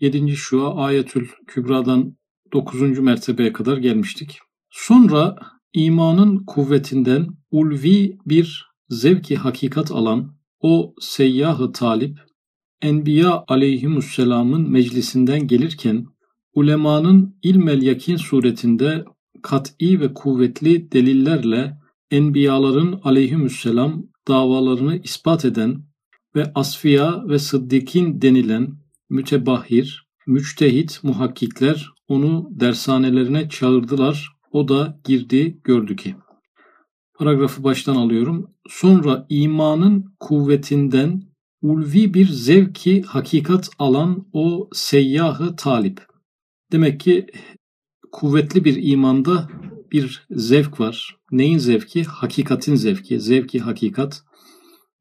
7. Şua Ayetül Kübra'dan 9. mertebeye kadar gelmiştik. Sonra imanın kuvvetinden ulvi bir zevki hakikat alan o seyyahı talip Enbiya aleyhimusselamın meclisinden gelirken ulemanın ilmel yakin suretinde kat'i ve kuvvetli delillerle enbiyaların aleyhimüsselam davalarını ispat eden ve asfiya ve sıddikin denilen mütebahhir, müçtehit muhakkikler onu dershanelerine çağırdılar. O da girdi gördü ki. Paragrafı baştan alıyorum. Sonra imanın kuvvetinden ulvi bir zevki hakikat alan o seyyahı talip. Demek ki kuvvetli bir imanda bir zevk var. Neyin zevki? Hakikatin zevki. Zevki hakikat.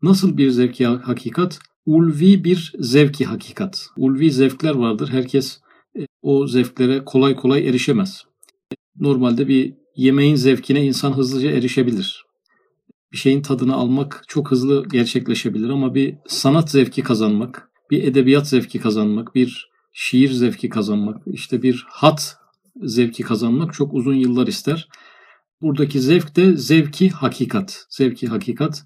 Nasıl bir zevki hakikat? Ulvi bir zevki hakikat. Ulvi zevkler vardır. Herkes e, o zevklere kolay kolay erişemez. Normalde bir yemeğin zevkine insan hızlıca erişebilir. Bir şeyin tadını almak çok hızlı gerçekleşebilir ama bir sanat zevki kazanmak, bir edebiyat zevki kazanmak, bir şiir zevki kazanmak, işte bir hat zevki kazanmak çok uzun yıllar ister. Buradaki zevk de zevki hakikat. Zevki hakikat.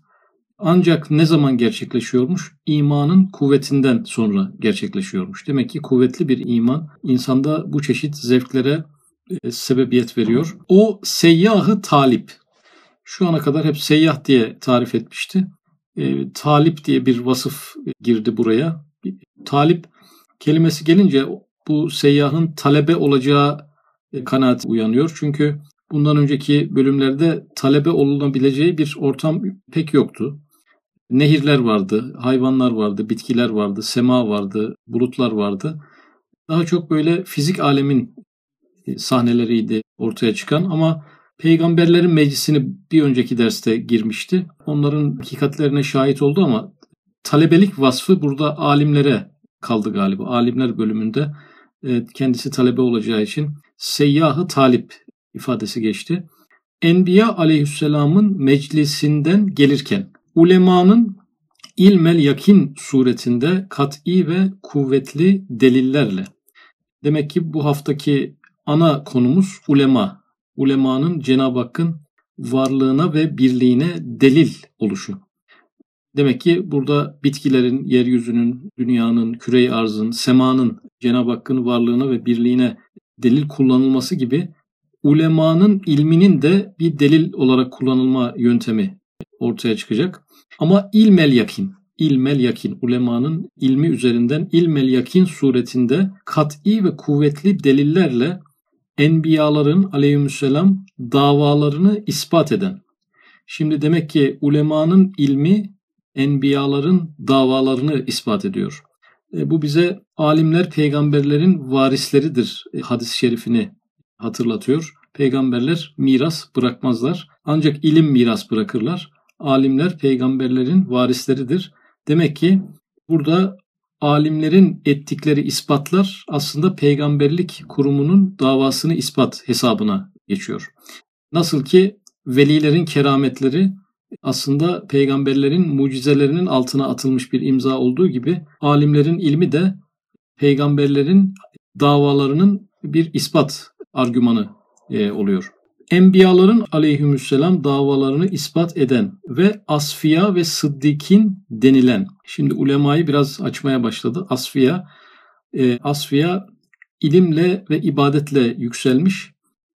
Ancak ne zaman gerçekleşiyormuş? İmanın kuvvetinden sonra gerçekleşiyormuş. Demek ki kuvvetli bir iman insanda bu çeşit zevklere e, sebebiyet veriyor. O seyyahı talip. Şu ana kadar hep seyyah diye tarif etmişti. E, talip diye bir vasıf girdi buraya. Talip kelimesi gelince bu seyyahın talebe olacağı e, kanaat uyanıyor. Çünkü bundan önceki bölümlerde talebe olunabileceği bir ortam pek yoktu. Nehirler vardı, hayvanlar vardı, bitkiler vardı, sema vardı, bulutlar vardı. Daha çok böyle fizik alemin e, sahneleriydi ortaya çıkan ama peygamberlerin meclisini bir önceki derste girmişti. Onların hakikatlerine şahit oldu ama talebelik vasfı burada alimlere kaldı galiba. Alimler bölümünde e, kendisi talebe olacağı için seyyahı talip ifadesi geçti. Enbiya aleyhisselamın meclisinden gelirken ulemanın ilmel yakin suretinde kat'i ve kuvvetli delillerle. Demek ki bu haftaki ana konumuz ulema. Ulemanın Cenab-ı Hakk'ın varlığına ve birliğine delil oluşu. Demek ki burada bitkilerin, yeryüzünün, dünyanın, küre arzın, semanın Cenab-ı Hakk'ın varlığına ve birliğine delil kullanılması gibi ulemanın ilminin de bir delil olarak kullanılma yöntemi ortaya çıkacak. Ama ilmel yakin, ilmel yakin, ulemanın ilmi üzerinden ilmel yakin suretinde kat'i ve kuvvetli delillerle enbiyaların aleyhisselam davalarını ispat eden. Şimdi demek ki ulemanın ilmi enbiyaların davalarını ispat ediyor. E, bu bize alimler peygamberlerin varisleridir e, hadis-i şerifini hatırlatıyor. Peygamberler miras bırakmazlar. Ancak ilim miras bırakırlar. Alimler peygamberlerin varisleridir. Demek ki burada alimlerin ettikleri ispatlar aslında peygamberlik kurumunun davasını ispat hesabına geçiyor. Nasıl ki velilerin kerametleri aslında peygamberlerin mucizelerinin altına atılmış bir imza olduğu gibi alimlerin ilmi de peygamberlerin davalarının bir ispat argümanı e, oluyor. Enbiyaların aleyhümüsselam davalarını ispat eden ve asfiya ve sıddikin denilen. Şimdi ulemayı biraz açmaya başladı. Asfiya, e, asfiya ilimle ve ibadetle yükselmiş.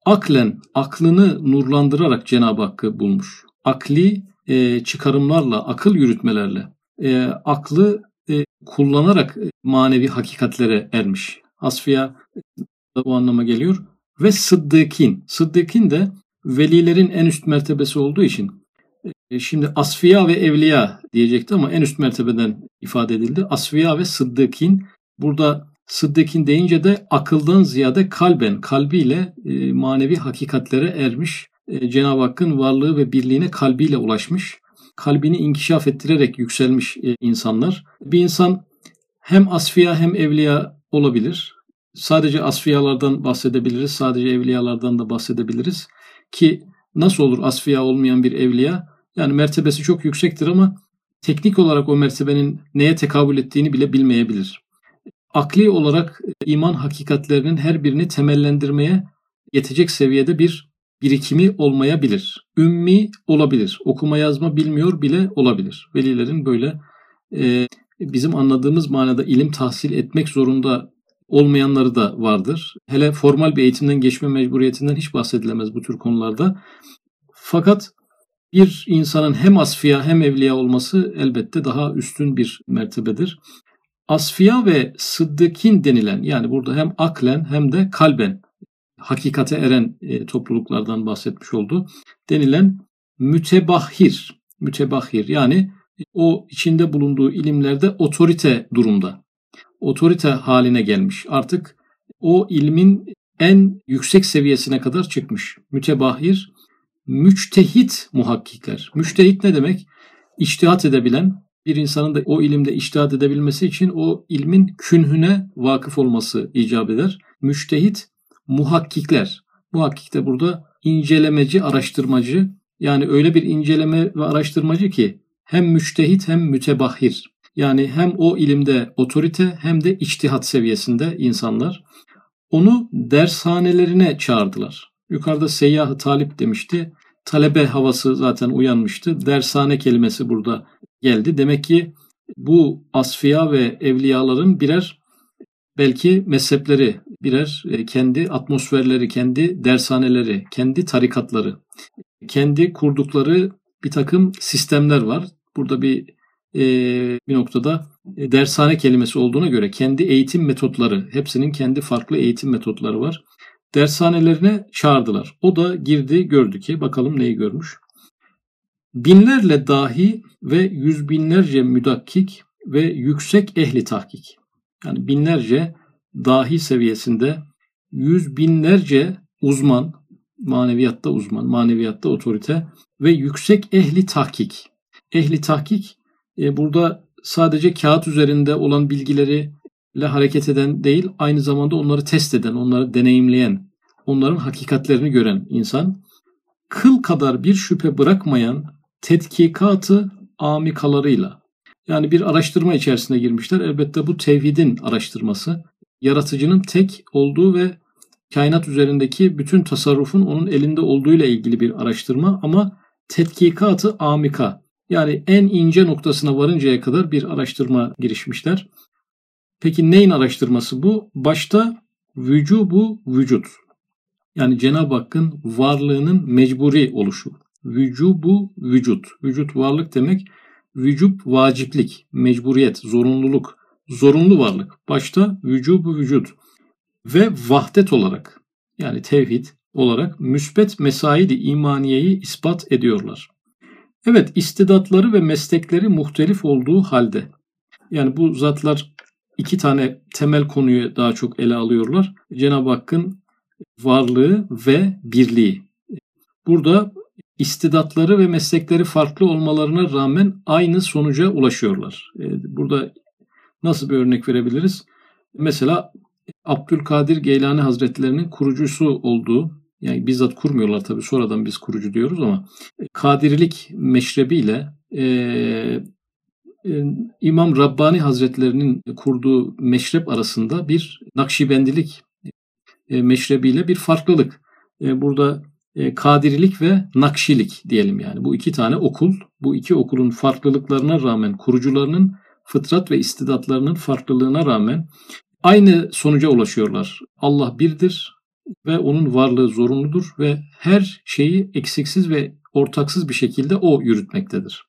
Aklen, aklını nurlandırarak Cenab-ı Hakk'ı bulmuş akli e, çıkarımlarla, akıl yürütmelerle, e, aklı e, kullanarak manevi hakikatlere ermiş. Asfiya da bu anlama geliyor. Ve sıddıkin. Sıddıkin de velilerin en üst mertebesi olduğu için e, şimdi asfiya ve evliya diyecekti ama en üst mertebeden ifade edildi. Asfiya ve sıddıkin. Burada sıddıkin deyince de akıldan ziyade kalben, kalbiyle e, manevi hakikatlere ermiş e, Cenab-ı Hakk'ın varlığı ve birliğine kalbiyle ulaşmış, kalbini inkişaf ettirerek yükselmiş insanlar. Bir insan hem asfiya hem evliya olabilir. Sadece asfiyalardan bahsedebiliriz, sadece evliyalardan da bahsedebiliriz. Ki nasıl olur asfiya olmayan bir evliya? Yani mertebesi çok yüksektir ama teknik olarak o mertebenin neye tekabül ettiğini bile bilmeyebilir. akli olarak iman hakikatlerinin her birini temellendirmeye yetecek seviyede bir birikimi olmayabilir. Ümmi olabilir. Okuma yazma bilmiyor bile olabilir. Velilerin böyle e, bizim anladığımız manada ilim tahsil etmek zorunda olmayanları da vardır. Hele formal bir eğitimden geçme mecburiyetinden hiç bahsedilemez bu tür konularda. Fakat bir insanın hem asfiya hem evliya olması elbette daha üstün bir mertebedir. Asfiya ve sıddıkin denilen yani burada hem aklen hem de kalben hakikate eren e, topluluklardan bahsetmiş oldu. Denilen mütebahhir, mütebahhir yani o içinde bulunduğu ilimlerde otorite durumda. Otorite haline gelmiş. Artık o ilmin en yüksek seviyesine kadar çıkmış. Mütebahhir, müçtehit muhakkikler. Müçtehit ne demek? İçtihat edebilen, bir insanın da o ilimde iştihat edebilmesi için o ilmin künhüne vakıf olması icap eder. Müştehit muhakkikler. Muhakkik de burada incelemeci, araştırmacı. Yani öyle bir inceleme ve araştırmacı ki hem müştehit hem mütebahhir. Yani hem o ilimde otorite hem de içtihat seviyesinde insanlar. Onu dershanelerine çağırdılar. Yukarıda seyyah talip demişti. Talebe havası zaten uyanmıştı. Dershane kelimesi burada geldi. Demek ki bu asfiya ve evliyaların birer belki mezhepleri, birer e, kendi atmosferleri, kendi dershaneleri, kendi tarikatları, kendi kurdukları bir takım sistemler var. Burada bir e, bir noktada e, dershane kelimesi olduğuna göre kendi eğitim metotları, hepsinin kendi farklı eğitim metotları var. Dershanelerine çağırdılar. O da girdi gördü ki bakalım neyi görmüş. Binlerle dahi ve yüz binlerce müdakkik ve yüksek ehli tahkik. Yani binlerce dahi seviyesinde yüz binlerce uzman, maneviyatta uzman, maneviyatta otorite ve yüksek ehli tahkik. Ehli tahkik e, burada sadece kağıt üzerinde olan bilgileri ile hareket eden değil, aynı zamanda onları test eden, onları deneyimleyen, onların hakikatlerini gören insan, kıl kadar bir şüphe bırakmayan tetkikatı amikalarıyla, yani bir araştırma içerisine girmişler. Elbette bu tevhidin araştırması, yaratıcının tek olduğu ve kainat üzerindeki bütün tasarrufun onun elinde olduğuyla ilgili bir araştırma ama tetkikatı amika, yani en ince noktasına varıncaya kadar bir araştırma girişmişler. Peki neyin araştırması bu? Başta vücubu vücut. Yani Cenab-ı Hakk'ın varlığının mecburi oluşu. Vücubu vücut. Vücut varlık demek. Vücub vaciplik, mecburiyet, zorunluluk, zorunlu varlık. Başta vücubu vücut. Ve vahdet olarak yani tevhid olarak müsbet mesaidi imaniyeyi ispat ediyorlar. Evet istidatları ve meslekleri muhtelif olduğu halde yani bu zatlar iki tane temel konuyu daha çok ele alıyorlar. Cenab-ı Hakk'ın varlığı ve birliği. Burada istidatları ve meslekleri farklı olmalarına rağmen aynı sonuca ulaşıyorlar. E, burada nasıl bir örnek verebiliriz? Mesela Abdülkadir Geylani Hazretlerinin kurucusu olduğu yani bizzat kurmuyorlar tabii sonradan biz kurucu diyoruz ama e, Kadirilik meşrebiyle e, e, İmam Rabbani Hazretlerinin kurduğu meşrep arasında bir Nakşibendilik e, meşrebiyle bir farklılık. Burada Kadirilik ve Nakşilik diyelim yani. Bu iki tane okul, bu iki okulun farklılıklarına rağmen kurucularının fıtrat ve istidatlarının farklılığına rağmen aynı sonuca ulaşıyorlar. Allah birdir, ve onun varlığı zorunludur ve her şeyi eksiksiz ve ortaksız bir şekilde o yürütmektedir.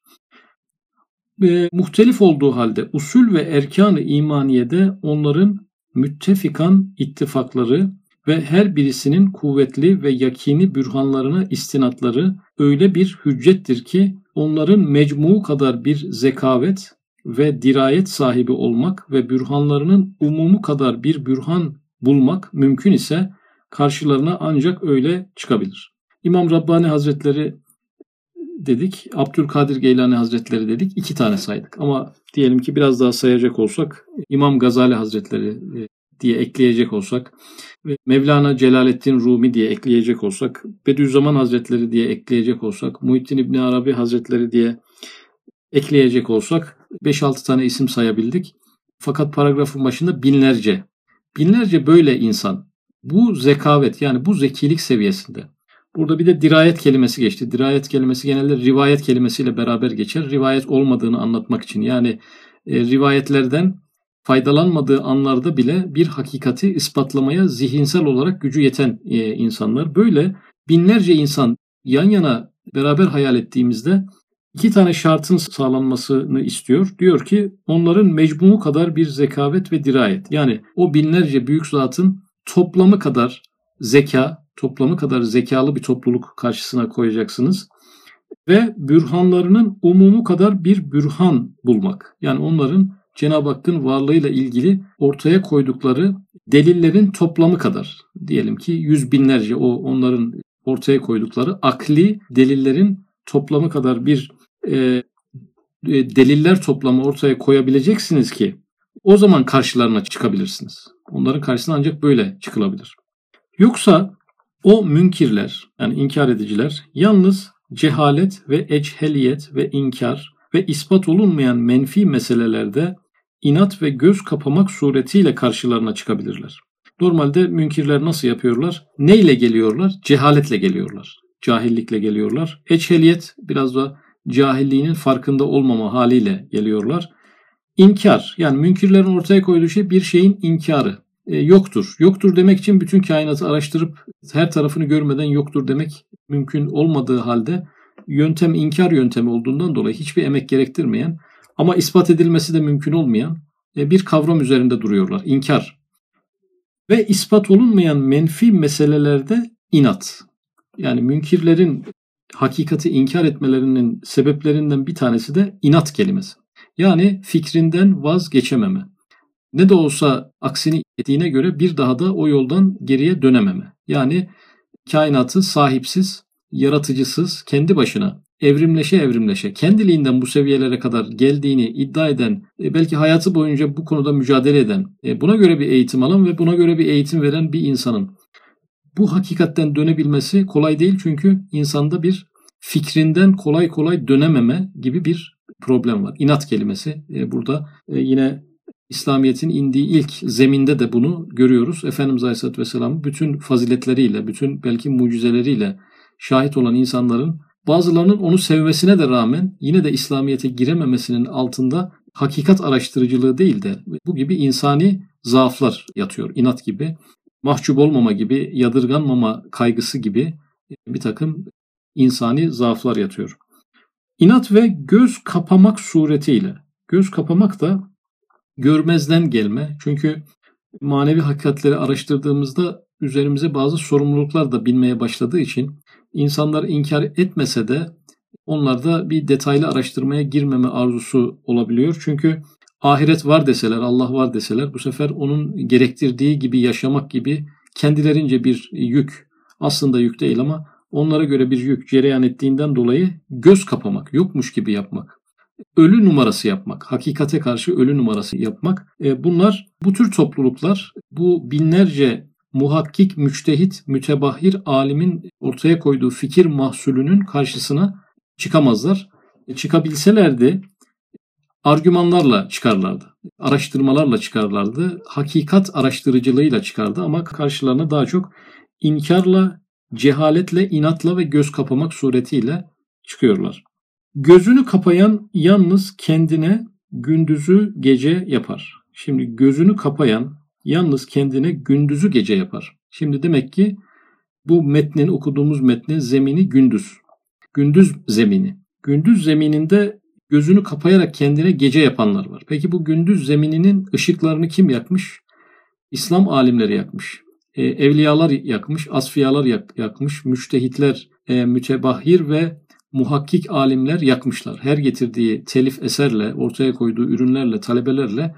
E, muhtelif olduğu halde usul ve erkan-ı imaniyede onların müttefikan ittifakları ve her birisinin kuvvetli ve yakini bürhanlarına istinatları öyle bir hüccettir ki onların mecmu kadar bir zekavet ve dirayet sahibi olmak ve bürhanlarının umumu kadar bir bürhan bulmak mümkün ise karşılarına ancak öyle çıkabilir. İmam Rabbani Hazretleri dedik, Abdülkadir Geylani Hazretleri dedik, iki tane saydık. Ama diyelim ki biraz daha sayacak olsak, İmam Gazali Hazretleri e, diye ekleyecek olsak, Mevlana Celaleddin Rumi diye ekleyecek olsak, Bediüzzaman Hazretleri diye ekleyecek olsak, Muhittin İbni Arabi Hazretleri diye ekleyecek olsak 5-6 tane isim sayabildik. Fakat paragrafın başında binlerce. Binlerce böyle insan. Bu zekavet yani bu zekilik seviyesinde. Burada bir de dirayet kelimesi geçti. Dirayet kelimesi genelde rivayet kelimesiyle beraber geçer. Rivayet olmadığını anlatmak için. Yani e, rivayetlerden faydalanmadığı anlarda bile bir hakikati ispatlamaya zihinsel olarak gücü yeten e, insanlar. Böyle binlerce insan yan yana beraber hayal ettiğimizde iki tane şartın sağlanmasını istiyor. Diyor ki onların mecmumu kadar bir zekavet ve dirayet. Yani o binlerce büyük zatın toplamı kadar zeka, toplamı kadar zekalı bir topluluk karşısına koyacaksınız. Ve bürhanlarının umumu kadar bir bürhan bulmak. Yani onların Cenab-ı Hakk'ın varlığıyla ilgili ortaya koydukları delillerin toplamı kadar diyelim ki yüz binlerce o onların ortaya koydukları akli delillerin toplamı kadar bir e, e, deliller toplamı ortaya koyabileceksiniz ki o zaman karşılarına çıkabilirsiniz. Onların karşısına ancak böyle çıkılabilir. Yoksa o münkirler yani inkar ediciler yalnız cehalet ve eçheliyet ve inkar ve ispat olunmayan menfi meselelerde inat ve göz kapamak suretiyle karşılarına çıkabilirler. Normalde münkirler nasıl yapıyorlar? Neyle geliyorlar? Cehaletle geliyorlar. Cahillikle geliyorlar. Eçheliyet biraz da cahilliğinin farkında olmama haliyle geliyorlar. İnkar yani münkirlerin ortaya koyduğu şey bir şeyin inkarı. E, yoktur. Yoktur demek için bütün kainatı araştırıp her tarafını görmeden yoktur demek mümkün olmadığı halde yöntem inkar yöntemi olduğundan dolayı hiçbir emek gerektirmeyen ama ispat edilmesi de mümkün olmayan e, bir kavram üzerinde duruyorlar. İnkar. Ve ispat olunmayan menfi meselelerde inat. Yani münkirlerin hakikati inkar etmelerinin sebeplerinden bir tanesi de inat kelimesi. Yani fikrinden vazgeçememe. Ne de olsa aksini ettiğine göre bir daha da o yoldan geriye dönememe. Yani kainatı sahipsiz, yaratıcısız, kendi başına evrimleşe evrimleşe kendiliğinden bu seviyelere kadar geldiğini iddia eden, e, belki hayatı boyunca bu konuda mücadele eden, e, buna göre bir eğitim alan ve buna göre bir eğitim veren bir insanın bu hakikatten dönebilmesi kolay değil çünkü insanda bir fikrinden kolay kolay dönememe gibi bir problem var. İnat kelimesi e, burada yine İslamiyet'in indiği ilk zeminde de bunu görüyoruz. Efendimiz Aleyhisselatü Vesselam bütün faziletleriyle, bütün belki mucizeleriyle şahit olan insanların Bazılarının onu sevmesine de rağmen yine de İslamiyet'e girememesinin altında hakikat araştırıcılığı değil de bu gibi insani zaaflar yatıyor. İnat gibi, mahcup olmama gibi, yadırganmama kaygısı gibi bir takım insani zaaflar yatıyor. İnat ve göz kapamak suretiyle, göz kapamak da görmezden gelme. Çünkü manevi hakikatleri araştırdığımızda üzerimize bazı sorumluluklar da binmeye başladığı için insanlar inkar etmese de onlarda bir detaylı araştırmaya girmeme arzusu olabiliyor. Çünkü ahiret var deseler, Allah var deseler bu sefer onun gerektirdiği gibi yaşamak gibi kendilerince bir yük aslında yük değil ama onlara göre bir yük cereyan ettiğinden dolayı göz kapamak, yokmuş gibi yapmak, ölü numarası yapmak, hakikate karşı ölü numarası yapmak. E, bunlar bu tür topluluklar bu binlerce muhakkik, müçtehit, mütebahhir alimin ortaya koyduğu fikir mahsulünün karşısına çıkamazlar. E, çıkabilselerdi argümanlarla çıkarlardı. Araştırmalarla çıkarlardı. Hakikat araştırıcılığıyla çıkardı ama karşılarına daha çok inkarla, cehaletle, inatla ve göz kapamak suretiyle çıkıyorlar. Gözünü kapayan yalnız kendine gündüzü gece yapar. Şimdi gözünü kapayan, yalnız kendine gündüzü gece yapar. Şimdi demek ki bu metnin okuduğumuz metnin zemini gündüz. Gündüz zemini. Gündüz zemininde gözünü kapayarak kendine gece yapanlar var. Peki bu gündüz zemininin ışıklarını kim yakmış? İslam alimleri yakmış. E, evliyalar yakmış, asfiyalar yak, yakmış, müştehitler, e, mütebahhir ve muhakkik alimler yakmışlar. Her getirdiği telif eserle, ortaya koyduğu ürünlerle, talebelerle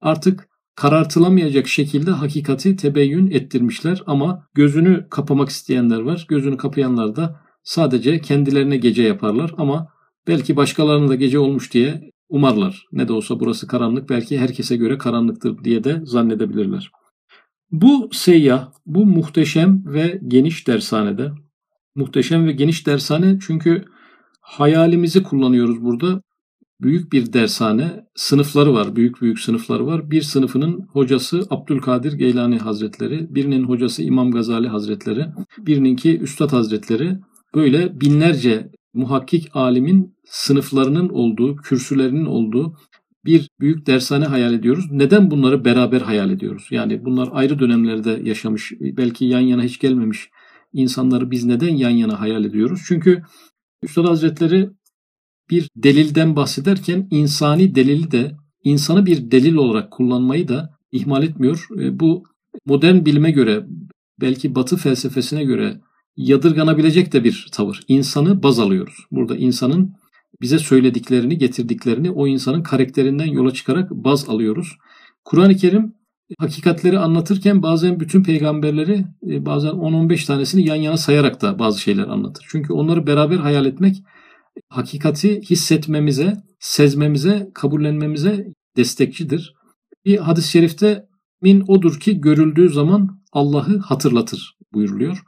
artık karartılamayacak şekilde hakikati tebeyyün ettirmişler ama gözünü kapamak isteyenler var. Gözünü kapayanlar da sadece kendilerine gece yaparlar ama belki başkalarının da gece olmuş diye umarlar. Ne de olsa burası karanlık belki herkese göre karanlıktır diye de zannedebilirler. Bu seyyah, bu muhteşem ve geniş dershanede, muhteşem ve geniş dershane çünkü hayalimizi kullanıyoruz burada. büyük bir dershane, sınıfları var, büyük büyük sınıfları var. Bir sınıfının hocası Abdülkadir Geylani Hazretleri, birinin hocası İmam Gazali Hazretleri, birininki Üstad Hazretleri. Böyle binlerce muhakkik alimin sınıflarının olduğu, kürsülerinin olduğu bir büyük dershane hayal ediyoruz. Neden bunları beraber hayal ediyoruz? Yani bunlar ayrı dönemlerde yaşamış, belki yan yana hiç gelmemiş insanları biz neden yan yana hayal ediyoruz? Çünkü Üstad Hazretleri bir delilden bahsederken insani delili de insanı bir delil olarak kullanmayı da ihmal etmiyor. E, bu modern bilime göre belki batı felsefesine göre yadırganabilecek de bir tavır. İnsanı baz alıyoruz. Burada insanın bize söylediklerini, getirdiklerini o insanın karakterinden yola çıkarak baz alıyoruz. Kur'an-ı Kerim hakikatleri anlatırken bazen bütün peygamberleri e, bazen 10-15 tanesini yan yana sayarak da bazı şeyler anlatır. Çünkü onları beraber hayal etmek hakikati hissetmemize, sezmemize, kabullenmemize destekçidir. Bir hadis-i şerifte min odur ki görüldüğü zaman Allah'ı hatırlatır buyuruluyor.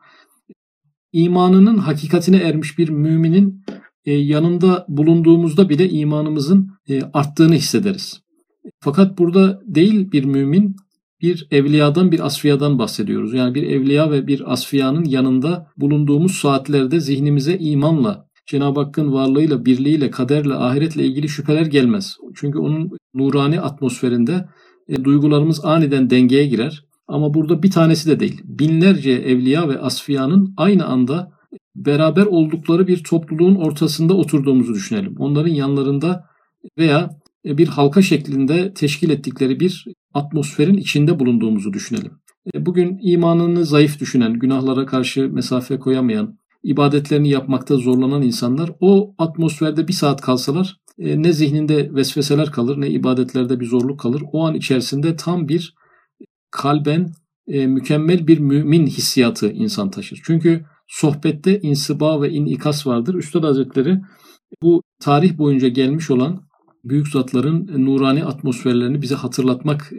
İmanının hakikatine ermiş bir müminin e, yanında bulunduğumuzda bile imanımızın e, arttığını hissederiz. Fakat burada değil bir mümin bir evliyadan bir asfiyadan bahsediyoruz. Yani bir evliya ve bir asfiyanın yanında bulunduğumuz saatlerde zihnimize imanla, Cenab-ı Hakk'ın varlığıyla, birliğiyle, kaderle, ahiretle ilgili şüpheler gelmez. Çünkü onun nurani atmosferinde e, duygularımız aniden dengeye girer. Ama burada bir tanesi de değil. Binlerce evliya ve asfiyanın aynı anda beraber oldukları bir topluluğun ortasında oturduğumuzu düşünelim. Onların yanlarında veya e, bir halka şeklinde teşkil ettikleri bir atmosferin içinde bulunduğumuzu düşünelim. E, bugün imanını zayıf düşünen, günahlara karşı mesafe koyamayan, ibadetlerini yapmakta zorlanan insanlar o atmosferde bir saat kalsalar e, ne zihninde vesveseler kalır ne ibadetlerde bir zorluk kalır. O an içerisinde tam bir kalben mükemmel bir mümin hissiyatı insan taşır. Çünkü sohbette insiba ve inikas vardır. Üstad Hazretleri bu tarih boyunca gelmiş olan büyük zatların nurani atmosferlerini bize hatırlatmak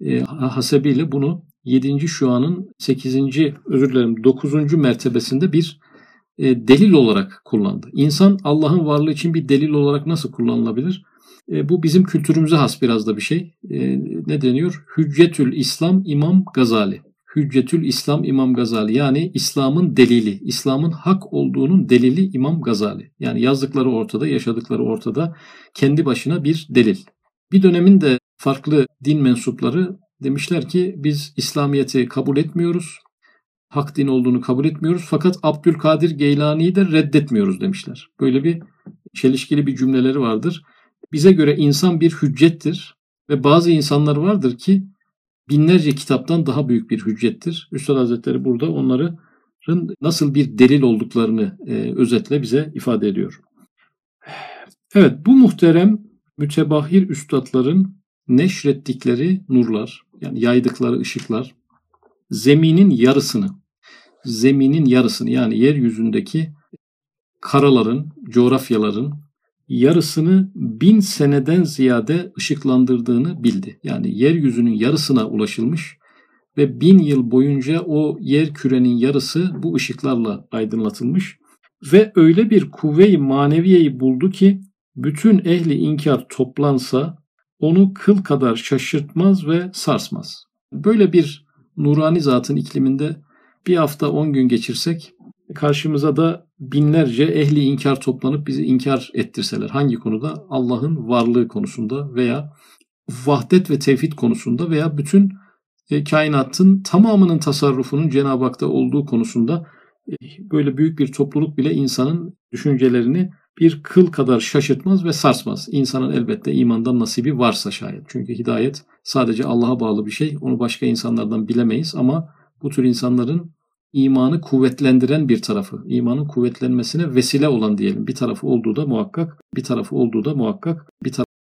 e, hasebiyle bunu 7. şuanın 8. özür dilerim 9. mertebesinde bir e, delil olarak kullandı. İnsan Allah'ın varlığı için bir delil olarak nasıl kullanılabilir? E, bu bizim kültürümüze has biraz da bir şey. Ne deniyor? Hüccetül İslam İmam Gazali. Hüccetül İslam İmam Gazali yani İslam'ın delili, İslam'ın hak olduğunun delili İmam Gazali. Yani yazdıkları ortada, yaşadıkları ortada kendi başına bir delil. Bir dönemin de farklı din mensupları demişler ki biz İslamiyet'i kabul etmiyoruz. Hak din olduğunu kabul etmiyoruz fakat Abdülkadir Geylani'yi de reddetmiyoruz demişler. Böyle bir çelişkili bir cümleleri vardır. Bize göre insan bir hüccettir ve bazı insanlar vardır ki binlerce kitaptan daha büyük bir hüccettir. Üstad Hazretleri burada onların nasıl bir delil olduklarını e, özetle bize ifade ediyor. Evet bu muhterem mütebahir üstadların neşrettikleri nurlar yani yaydıkları ışıklar zeminin yarısını zeminin yarısını yani yeryüzündeki karaların, coğrafyaların yarısını bin seneden ziyade ışıklandırdığını bildi. Yani yeryüzünün yarısına ulaşılmış ve bin yıl boyunca o yer kürenin yarısı bu ışıklarla aydınlatılmış ve öyle bir kuvve-i maneviyeyi buldu ki bütün ehli inkar toplansa onu kıl kadar şaşırtmaz ve sarsmaz. Böyle bir nurani zatın ikliminde bir hafta on gün geçirsek karşımıza da binlerce ehli inkar toplanıp bizi inkar ettirseler hangi konuda? Allah'ın varlığı konusunda veya vahdet ve tevhid konusunda veya bütün e, kainatın tamamının tasarrufunun Cenab-ı Hak'ta olduğu konusunda e, böyle büyük bir topluluk bile insanın düşüncelerini bir kıl kadar şaşırtmaz ve sarsmaz. İnsanın elbette imandan nasibi varsa şayet. Çünkü hidayet sadece Allah'a bağlı bir şey. Onu başka insanlardan bilemeyiz ama bu tür insanların imanı kuvvetlendiren bir tarafı, imanın kuvvetlenmesine vesile olan diyelim. Bir tarafı olduğu da muhakkak, bir tarafı olduğu da muhakkak bir tarafı